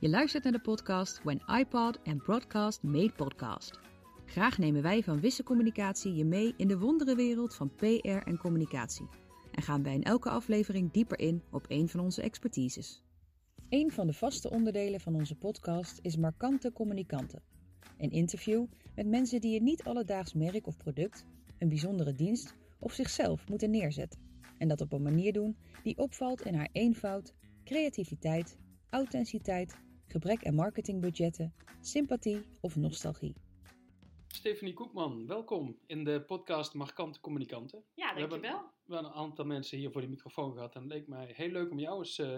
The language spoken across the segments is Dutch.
Je luistert naar de podcast When iPod and Broadcast Made Podcast. Graag nemen wij van Wisse Communicatie je mee in de wonderenwereld van PR en communicatie. En gaan wij in elke aflevering dieper in op een van onze expertises. Een van de vaste onderdelen van onze podcast is Markante Communicanten. Een interview met mensen die een niet alledaags merk of product, een bijzondere dienst of zichzelf moeten neerzetten. En dat op een manier doen die opvalt in haar eenvoud, creativiteit, authenticiteit, gebrek aan marketingbudgetten, sympathie of nostalgie. Stephanie Koekman, welkom in de podcast Markante Communicanten. Ja, We hebben dankjewel. wel een aantal mensen hier voor de microfoon gehad en het leek mij heel leuk om jou eens eh,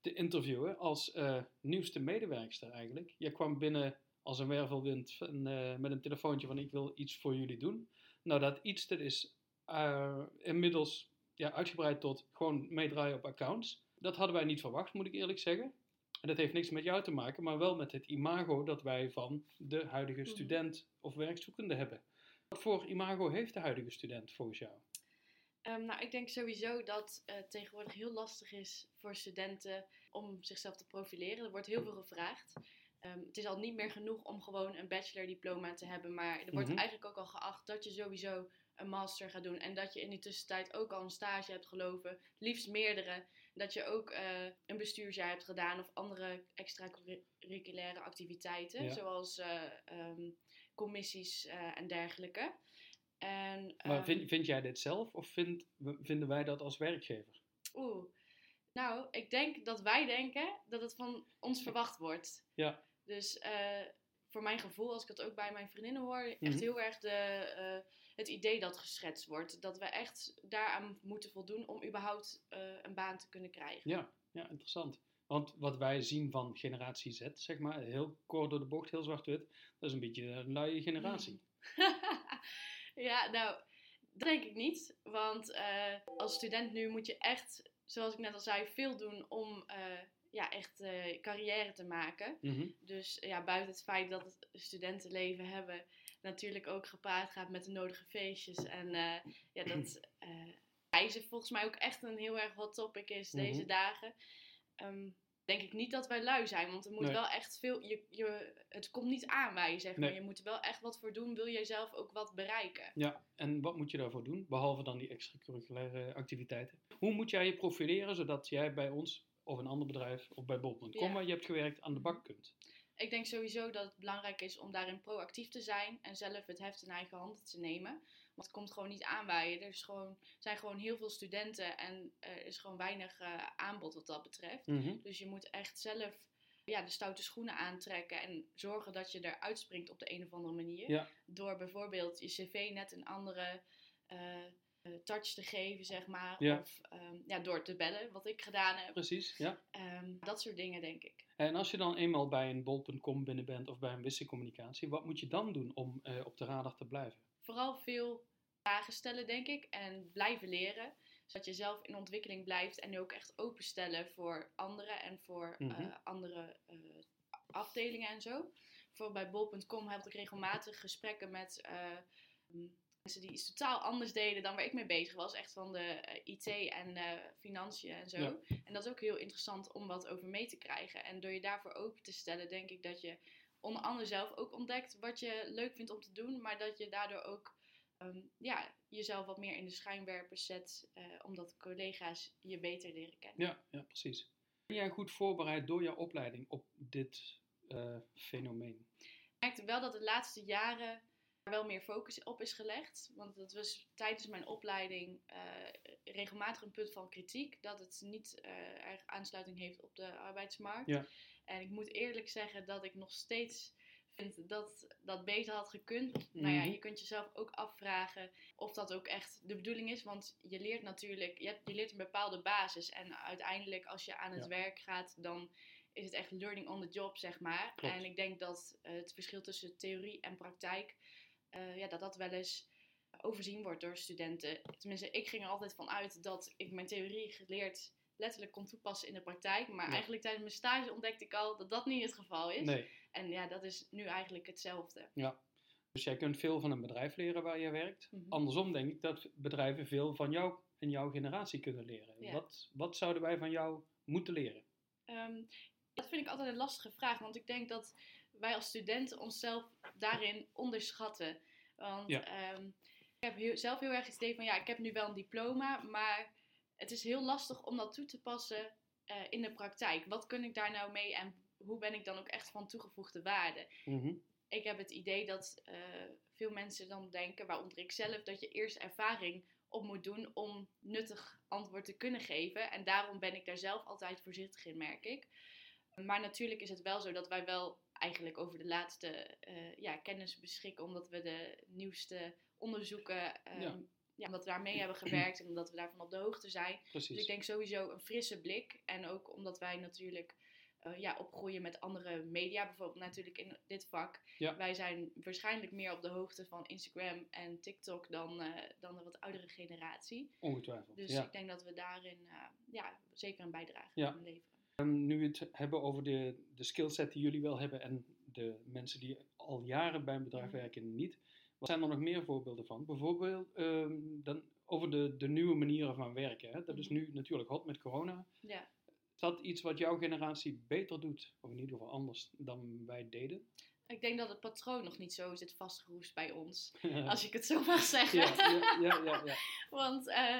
te interviewen als eh, nieuwste medewerkster eigenlijk. Je kwam binnen als een wervelwind van, eh, met een telefoontje van ik wil iets voor jullie doen. Nou, dat iets dat is eh, inmiddels ja, uitgebreid tot gewoon meedraaien op accounts. Dat hadden wij niet verwacht, moet ik eerlijk zeggen. En dat heeft niks met jou te maken, maar wel met het imago dat wij van de huidige Mhm. student of werkzoekende hebben. Wat voor imago heeft de huidige student volgens jou? Ehm, nou, ik denk sowieso dat het tegenwoordig heel lastig is voor studenten om zichzelf te profileren. Er wordt heel veel gevraagd. Ehm, het is al niet meer genoeg om gewoon een bachelordiploma te hebben, maar er wordt Mhm. eigenlijk ook al geacht dat je sowieso een master gaat doen en dat je in die tussentijd ook al een stage hebt gelopen, liefst meerdere. Dat je ook eh, een bestuursjaar hebt gedaan of andere extracurriculaire activiteiten, Ja. zoals eh, ehm, commissies eh, en dergelijke. En, Maar ehm, vind, vind jij dit zelf of vind, vinden wij dat als werkgever? Oeh. Nou, ik denk dat wij denken dat het van ons verwacht wordt. Ja. Dus voor mijn gevoel, als ik het ook bij mijn vriendinnen hoor, echt Mhm. heel erg de, het idee dat geschetst wordt. Dat we echt daaraan moeten voldoen om überhaupt eh, een baan te kunnen krijgen. Ja, ja, interessant. Want wat wij zien van generatie Z, zeg maar, heel kort door de bocht, heel zwart-wit, dat is een beetje een luie generatie. ja, nou, dat denk ik niet. Want eh, als student nu moet je echt, zoals ik net al zei, veel doen om eh, ja, echt carrière te maken. Mhm. Dus ja, buiten het feit dat het studentenleven hebben natuurlijk ook gepaard gaat met de nodige feestjes. En eh, ja, dat eh, reizen volgens mij ook echt een heel erg hot topic is deze Mhm. dagen. Ehm, denk ik niet dat wij lui zijn, want er moet Nee. wel echt veel... Je, je, het komt niet aan bij je, zeg maar. Nee. Je moet er wel echt wat voor doen, wil jij zelf ook wat bereiken. Ja, en wat moet je daarvoor doen, behalve dan die extracurriculaire activiteiten? Hoe moet jij je profileren, zodat jij bij ons, of een ander bedrijf, of bij bol.com, Ja. waar je hebt gewerkt, aan de bak kunt? Ik denk sowieso dat het belangrijk is om daarin proactief te zijn en zelf het heft in eigen handen te nemen. Want het komt gewoon niet aan bij je. Er is gewoon, zijn gewoon heel veel studenten en er is gewoon weinig eh, aanbod wat dat betreft. Mhm. Dus je moet echt zelf ja, de stoute schoenen aantrekken en zorgen dat je eruit springt op de een of andere manier. Ja. Door bijvoorbeeld je cv net een andere eh, touch te geven, zeg maar. Ja. Of ehm, ja, door te bellen, wat ik gedaan heb. Precies, ja. Ehm, dat soort dingen, denk ik. En als je dan eenmaal bij een bol.com binnen bent of bij een wisse communicatie, wat moet je dan doen om eh, op de radar te blijven? vooral veel vragen stellen, denk ik. En blijven leren. Zodat je zelf in ontwikkeling blijft. En je ook echt openstellen voor anderen en voor eh, Mhm. andere eh, afdelingen en zo. Voor bij bol.com heb ik regelmatig gesprekken met eh, mensen die iets totaal anders deden dan waar ik mee bezig was. Echt van de eh, IT en eh, financiën en zo. Ja. En dat is ook heel interessant om wat over mee te krijgen. En door je daarvoor open te stellen, denk ik dat je onder andere zelf ook ontdekt wat je leuk vindt om te doen. Maar dat je daardoor ook ehm, ja, jezelf wat meer in de schijnwerpers zet. eh, omdat collega's je beter leren kennen. Ja, ja, precies. Ben jij goed voorbereid door jouw opleiding op dit fenomeen? Ik merkte wel dat de laatste jaren wel meer focus op is gelegd. Want dat was tijdens mijn opleiding eh, regelmatig een punt van kritiek. Dat het niet eh, erg aansluiting heeft op de arbeidsmarkt. Ja. En ik moet eerlijk zeggen dat ik nog steeds vind dat dat beter had gekund. Nou ja, Mhm. je kunt jezelf ook afvragen of dat ook echt de bedoeling is. Want je leert natuurlijk, je, hebt, je leert een bepaalde basis. En uiteindelijk als je aan het Ja. werk gaat, dan is het echt learning on the job, zeg maar. Klopt. En ik denk dat eh, het verschil tussen theorie en praktijk, eh, ja, dat dat wel eens overzien wordt door studenten. Tenminste, ik ging er altijd van uit dat ik mijn theorie geleerd letterlijk kon toepassen in de praktijk. Maar Ja. eigenlijk tijdens mijn stage ontdekte ik al dat dat niet het geval is. Nee. En ja, dat is nu eigenlijk hetzelfde. Dus jij kunt veel van een bedrijf leren waar je werkt. Mhm. Andersom denk ik dat bedrijven veel van jou en jouw generatie kunnen leren. Ja. Wat, wat zouden wij van jou moeten leren? Ehm, Dat vind ik altijd een lastige vraag, want ik denk dat wij als studenten onszelf daarin onderschatten. Want Ja. ehm, ik heb heel- zelf heel erg het idee van ja, ik heb nu wel een diploma, maar het is heel lastig om dat toe te passen eh, in de praktijk. Wat kun ik daar nou mee en hoe ben ik dan ook echt van toegevoegde waarde? Mhm. ik heb het idee dat eh, veel mensen dan denken, waaronder ik zelf, dat je eerst ervaring op moet doen om nuttig antwoord te kunnen geven. En daarom ben ik daar zelf altijd voorzichtig in, merk ik. Maar natuurlijk is het wel zo dat wij wel eigenlijk over de laatste eh, ja, kennis beschikken, omdat we de nieuwste onderzoeken, ehm, Ja. ja. omdat we daarmee hebben gewerkt en omdat we daarvan op de hoogte zijn. Precies. Dus ik denk sowieso een frisse blik. En ook omdat wij natuurlijk eh, ja, opgroeien met andere media. Bijvoorbeeld natuurlijk in dit vak. Ja. Wij zijn waarschijnlijk meer op de hoogte van Instagram en TikTok dan, eh, dan de wat oudere generatie. Ongetwijfeld. Dus ja. ik denk dat we daarin ja, zeker een bijdrage kunnen leveren. Nu we het hebben over de, de skillset die jullie wel hebben en de mensen die al jaren bij een bedrijf Mhm. werken niet. Wat zijn er nog meer voorbeelden van? Bijvoorbeeld ehm, dan over de, de nieuwe manieren van werken. Hè? Dat is Mhm. nu natuurlijk hot met corona. Ja. Is dat iets wat jouw generatie beter doet? Of in ieder geval anders dan wij deden? Ik denk dat het patroon nog niet zo zit vastgeroest bij ons. Als ik het zo mag zeggen. ja, ja, ja, ja, ja. Want eh,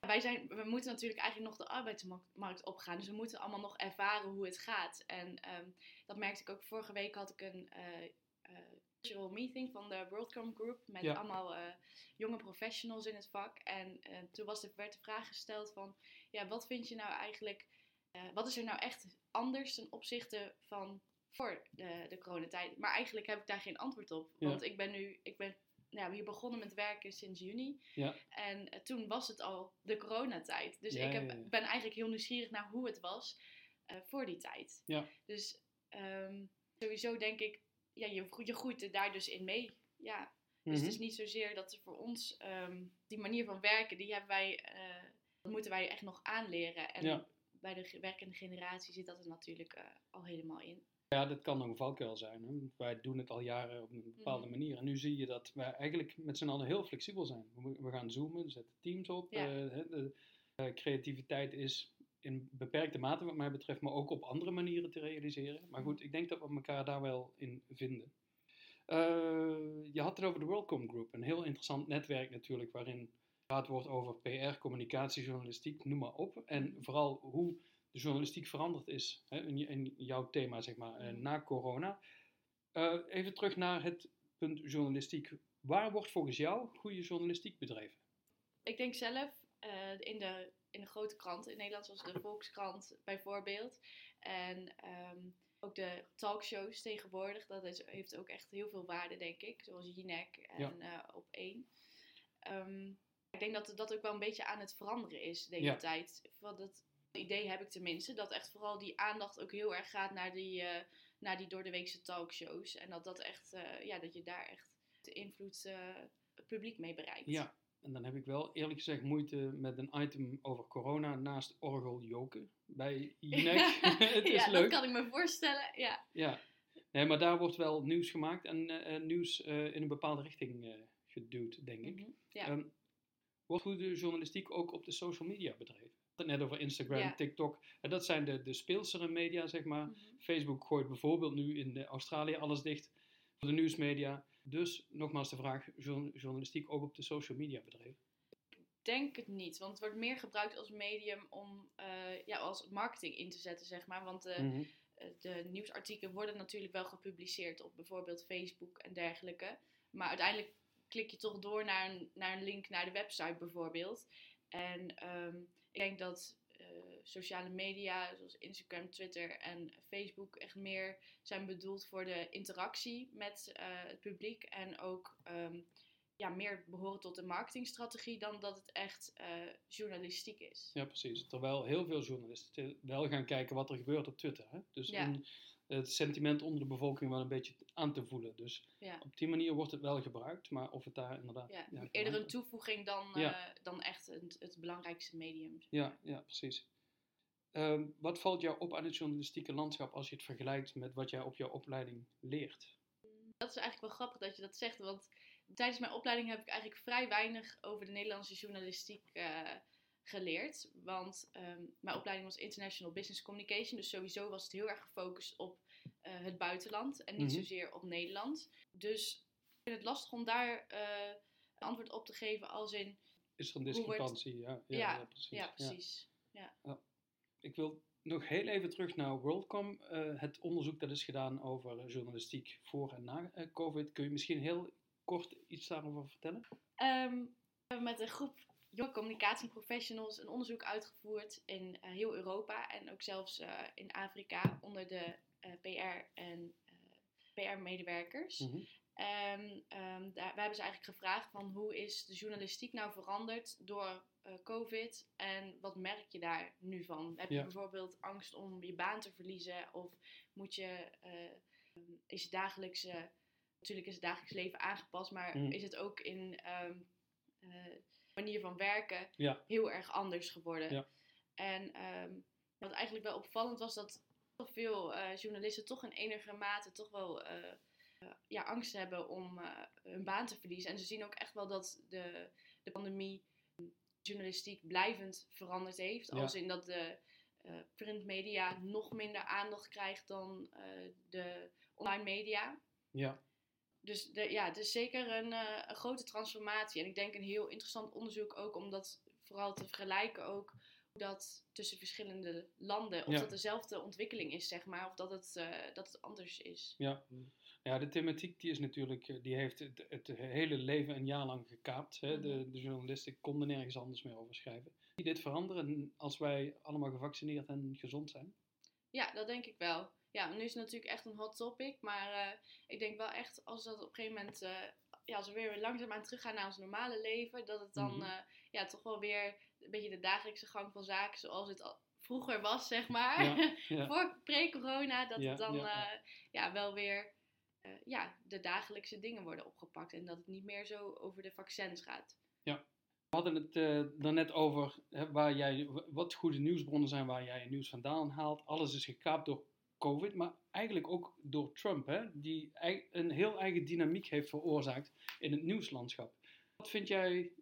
wij zijn, we moeten natuurlijk eigenlijk nog de arbeidsmarkt opgaan. Dus we moeten allemaal nog ervaren hoe het gaat. En ehm, dat merkte ik ook vorige week had ik een eh, eh, virtual meeting van de WorldCom Group. Met Ja. allemaal eh, jonge professionals in het vak. En toen was de, werd de vraag gesteld van... Ja, wat vind je nou eigenlijk... wat is er nou echt anders ten opzichte van voor de, de coronatijd? Maar eigenlijk heb ik daar geen antwoord op. Ja. Want ik ben nu... Ik ben ja, hier begonnen met werken sinds juni. Ja. En eh, toen was het al de coronatijd. Dus Ja, ik heb, ja, ben eigenlijk heel nieuwsgierig naar hoe het was eh, voor die tijd. Ja. Dus ehm, sowieso denk ik, ja, je, je groeit er daar dus in mee. Ja. Dus Mhm. het is niet zozeer dat voor ons ehm, die manier van werken, die hebben wij, eh, dat moeten wij echt nog aanleren. En bij de werkende generatie zit dat er natuurlijk al helemaal in. Ja, dat kan een valkuil zijn. Hè? Wij doen het al jaren op een bepaalde Mhm. manier. En nu zie je dat wij eigenlijk met z'n allen heel flexibel zijn. We, gaan zoomen, we zetten teams op. Ja. eh, de eh, creativiteit is in beperkte mate wat mij betreft, maar ook op andere manieren te realiseren. Maar Mhm. goed, ik denk dat we elkaar daar wel in vinden. Eh, je had het over de WorldCom Group. Een heel interessant netwerk natuurlijk, waarin gepraat wordt over PR, communicatie, journalistiek, noem maar op. En vooral hoe de journalistiek veranderd is. Hè, in, jouw thema, zeg maar, eh, Mhm. na corona. Eh, even terug naar het punt journalistiek. Waar wordt volgens jou goede journalistiek bedreven? Ik denk zelf eh, in, de, in de grote kranten in Nederland, zoals de Volkskrant bijvoorbeeld. En ehm, ook de talkshows tegenwoordig, dat is, heeft ook echt heel veel waarde, denk ik. Zoals Jinek en Op 1. Ehm, ik denk dat dat ook wel een beetje aan het veranderen is de hele Ja. tijd. Want dat idee heb ik tenminste, dat echt vooral die aandacht ook heel erg gaat naar die, eh, naar die doordeweekse talkshows. En dat dat echt, eh, ja, dat je daar echt de invloed eh, het publiek mee bereikt. Ja, en dan heb ik wel eerlijk gezegd moeite met een item over corona naast orgel joken bij Jinek. het is ja, leuk. dat kan ik me voorstellen. Ja. Ja, nee, maar daar wordt wel nieuws gemaakt en eh, eh, nieuws eh, in een bepaalde richting eh, geduwd, denk ik. Mhm. Ja. Ehm, wordt goede journalistiek ook op de social media bedreven? Het net over Instagram. TikTok. En dat zijn de, de speelsere media, zeg maar. Mhm. Facebook gooit bijvoorbeeld nu in eh, Australië alles dicht voor de nieuwsmedia. Dus nogmaals de vraag, journa- journalistiek ook op de social media bedreven? denk het niet, want het wordt meer gebruikt als medium om eh, ja, als marketing in te zetten, zeg maar. Want de, Mhm. eh, de nieuwsartikelen worden natuurlijk wel gepubliceerd op bijvoorbeeld Facebook en dergelijke. Maar uiteindelijk klik je toch door naar een, naar een link naar de website bijvoorbeeld. En ehm, ik denk dat eh, sociale media zoals Instagram, Twitter en Facebook echt meer zijn bedoeld voor de interactie met eh, het publiek. En ook ehm, ja, meer behoren tot de marketingstrategie dan dat het echt eh, journalistiek is. Ja, precies. Terwijl heel veel journalisten wel gaan kijken wat er gebeurt op Twitter. Hè? Dus Ja. Het sentiment onder de bevolking wel een beetje aan te voelen. Dus Ja. op die manier wordt het wel gebruikt, maar of het daar inderdaad... Ja, ja, eerder een toevoeging dan, Ja. eh, dan echt het, het belangrijkste medium. Ja, ja, precies. Ehm, wat valt jou op aan het journalistieke landschap als je het vergelijkt met wat jij op jouw opleiding leert? Dat is eigenlijk wel grappig dat je dat zegt, want tijdens mijn opleiding heb ik eigenlijk vrij weinig over de Nederlandse journalistiek eh, geleerd. Want ehm, mijn opleiding was International Business Communication. Dus sowieso was het heel erg gefocust op eh, het buitenland en niet Mhm. zozeer op Nederland. Dus ik vind het lastig om daar een antwoord op te geven als in... Is er een wordt- discrepantie? Ja, ja, Ja, ja, precies. Ja, precies. Ik wil nog heel even terug naar WorldCom. eh, het onderzoek dat is gedaan over journalistiek voor en na COVID. Kun je misschien heel kort iets daarover vertellen? Ehm, we hebben met een groep jonge communicatieprofessionals een onderzoek uitgevoerd in eh, heel Europa en ook zelfs eh, in Afrika onder de eh, PR en PR-medewerkers. Mhm. En ehm, daar, we hebben ze eigenlijk gevraagd van hoe is de journalistiek nou veranderd door COVID en wat merk je daar nu van? Heb je Ja. bijvoorbeeld angst om je baan te verliezen of moet je, is het dagelijkse, natuurlijk is het dagelijks leven aangepast, maar Mhm. is het ook in ehm, eh, manier van werken Ja. heel erg anders geworden? Ja. En ehm, wat eigenlijk wel opvallend was dat veel eh, journalisten toch in enige mate toch wel eh, eh, ja, angst hebben om hun baan te verliezen. En ze zien ook echt wel dat de, de pandemie journalistiek blijvend veranderd heeft. Ja. Als in dat de printmedia nog minder aandacht krijgt dan de online media. Ja, Dus de, ja, het is zeker een, eh, een grote transformatie. En ik denk een heel interessant onderzoek ook om dat vooral te vergelijken ook hoe dat tussen verschillende landen, of Ja. dat dezelfde ontwikkeling is, zeg maar, of dat het, eh, dat het anders is. ja. ja, de thematiek die is natuurlijk, eh, die heeft het, het hele leven een jaar lang gekaapt. Hè? De, Mhm. de journalisten konden nergens anders meer over schrijven. Zie je dit veranderen als wij allemaal gevaccineerd en gezond zijn? Ja, dat denk ik wel. Ja, nu is het natuurlijk echt een hot topic, maar eh, ik denk wel echt als dat op een gegeven moment, eh, ja, als we weer langzaamaan teruggaan naar ons normale leven, dat het dan Mhm. eh, ja, toch wel weer een beetje de dagelijkse gang van zaken zoals het al vroeger was, zeg maar. Ja, ja. Voor pre-corona, dat Ja, het dan ja, ja. ja, wel weer ja, de dagelijkse dingen worden opgepakt en dat het niet meer zo over de vaccins gaat. We hadden het daarnet over hè, waar jij, wat goede nieuwsbronnen zijn waar jij je nieuws vandaan haalt. Alles is gekaapt door COVID, maar eigenlijk ook door Trump, hè, die een heel eigen dynamiek heeft veroorzaakt in het nieuwslandschap. Wat vind jij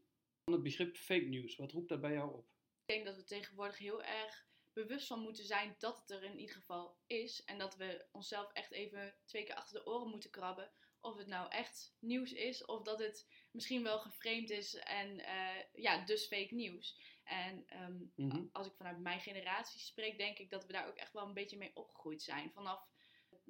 van het begrip fake news? Wat roept dat bij jou op? Ik denk dat we tegenwoordig heel erg bewust van moeten zijn dat het er in ieder geval is. En dat we onszelf echt even twee keer achter de oren moeten krabben. Of het nou echt nieuws is, of dat het misschien wel geframed is en eh, ja, dus fake nieuws. En ehm, Mhm. als ik vanuit mijn generatie spreek, denk ik dat we daar ook echt wel een beetje mee opgegroeid zijn. Vanaf,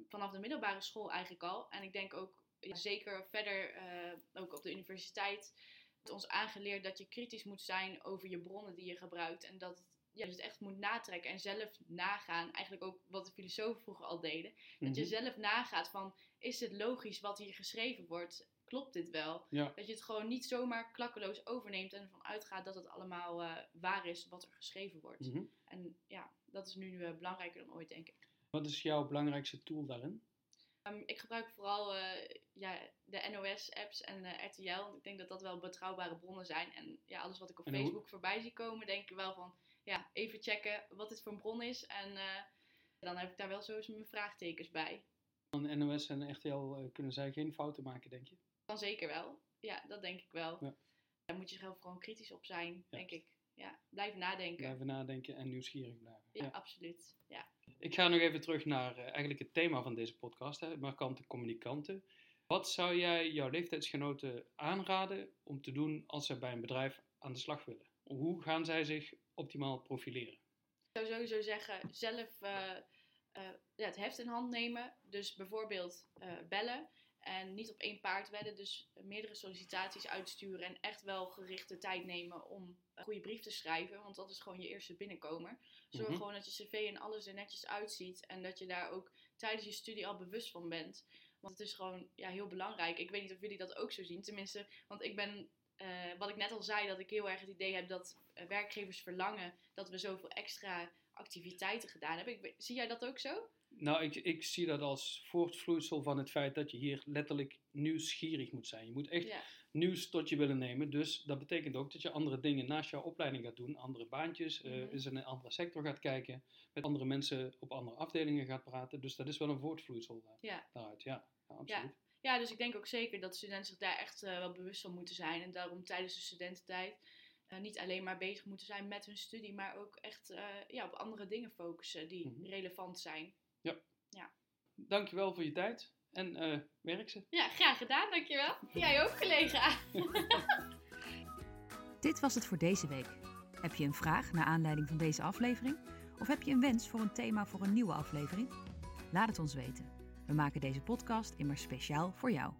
vanaf de middelbare school eigenlijk al. En ik denk ook ja, zeker verder, eh, ook op de universiteit, wordt ons aangeleerd dat je kritisch moet zijn over je bronnen die je gebruikt. En dat ja, je het echt moet natrekken en zelf nagaan. Eigenlijk ook wat de filosofen vroeger al deden. Dat je Mhm. zelf nagaat van, is het logisch wat hier geschreven wordt? Klopt dit wel? Ja. Dat je het gewoon niet zomaar klakkeloos overneemt en ervan uitgaat dat het allemaal eh, waar is wat er geschreven wordt. Mhm. En ja, dat is nu eh, belangrijker dan ooit, denk ik. Wat is jouw belangrijkste tool daarin? Ehm, ik gebruik vooral eh, ja, de NOS-apps en RTL. Want ik denk dat dat wel betrouwbare bronnen zijn. En ja, alles wat ik op En hoe- Facebook voorbij zie komen, denk ik wel van... Ja, even checken wat dit voor een bron is. En dan heb ik daar wel zo eens mijn vraagtekens bij. Van NOS en RTL kunnen zij geen fouten maken, denk je? Dan zeker wel. Ja, dat denk ik wel. Ja. Daar moet je zelf gewoon kritisch op zijn, Ja. denk ik. Ja, blijven nadenken. Blijven nadenken en nieuwsgierig blijven. Ja, absoluut. Ja. Ik ga nog even terug naar eh, eigenlijk het thema van deze podcast, hè, markante communicanten. Wat zou jij jouw leeftijdsgenoten aanraden om te doen als ze bij een bedrijf aan de slag willen? Hoe gaan zij zich optimaal profileren? Ik zou sowieso zeggen, zelf eh, eh, ja, het heft in hand nemen. Dus bijvoorbeeld bellen. En niet op één paard wedden. Dus meerdere sollicitaties uitsturen. En echt wel gerichte tijd nemen om een goede brief te schrijven. Want dat is gewoon je eerste binnenkomer. Zorg Mhm. gewoon dat je cv en alles er netjes uitziet. En dat je daar ook tijdens je studie al bewust van bent. Want het is gewoon ja, heel belangrijk. Ik weet niet of jullie dat ook zo zien. Tenminste, want ik ben, eh, wat ik net al zei, dat ik heel erg het idee heb dat eh, werkgevers verlangen dat we zoveel extra activiteiten gedaan hebben. Ik, zie jij dat ook zo? Nou, ik, ik zie dat als voortvloeisel van het feit dat je hier letterlijk nieuwsgierig moet zijn. Je moet echt Ja. nieuws tot je willen nemen. Dus dat betekent ook dat je andere dingen naast jouw opleiding gaat doen. Andere baantjes, eh, Mhm. eens in een andere sector gaat kijken. Met andere mensen op andere afdelingen gaat praten. Dus dat is wel een voortvloeisel eh, Ja. daaruit. Ja, ja absoluut. ja, dus ik denk ook zeker dat studenten zich daar echt eh, wel bewust van moeten zijn. En daarom tijdens de studententijd niet alleen maar bezig moeten zijn met hun studie, maar ook echt ja, op andere dingen focussen die Mhm. relevant zijn. Dankjewel voor je tijd en eh werk ze. Ja, graag gedaan, dankjewel. Jij ook, collega. Dit was het voor deze week. Heb je een vraag naar aanleiding van deze aflevering? Of heb je een wens voor een thema voor een nieuwe aflevering? Laat het ons weten. We maken deze podcast immers speciaal voor jou.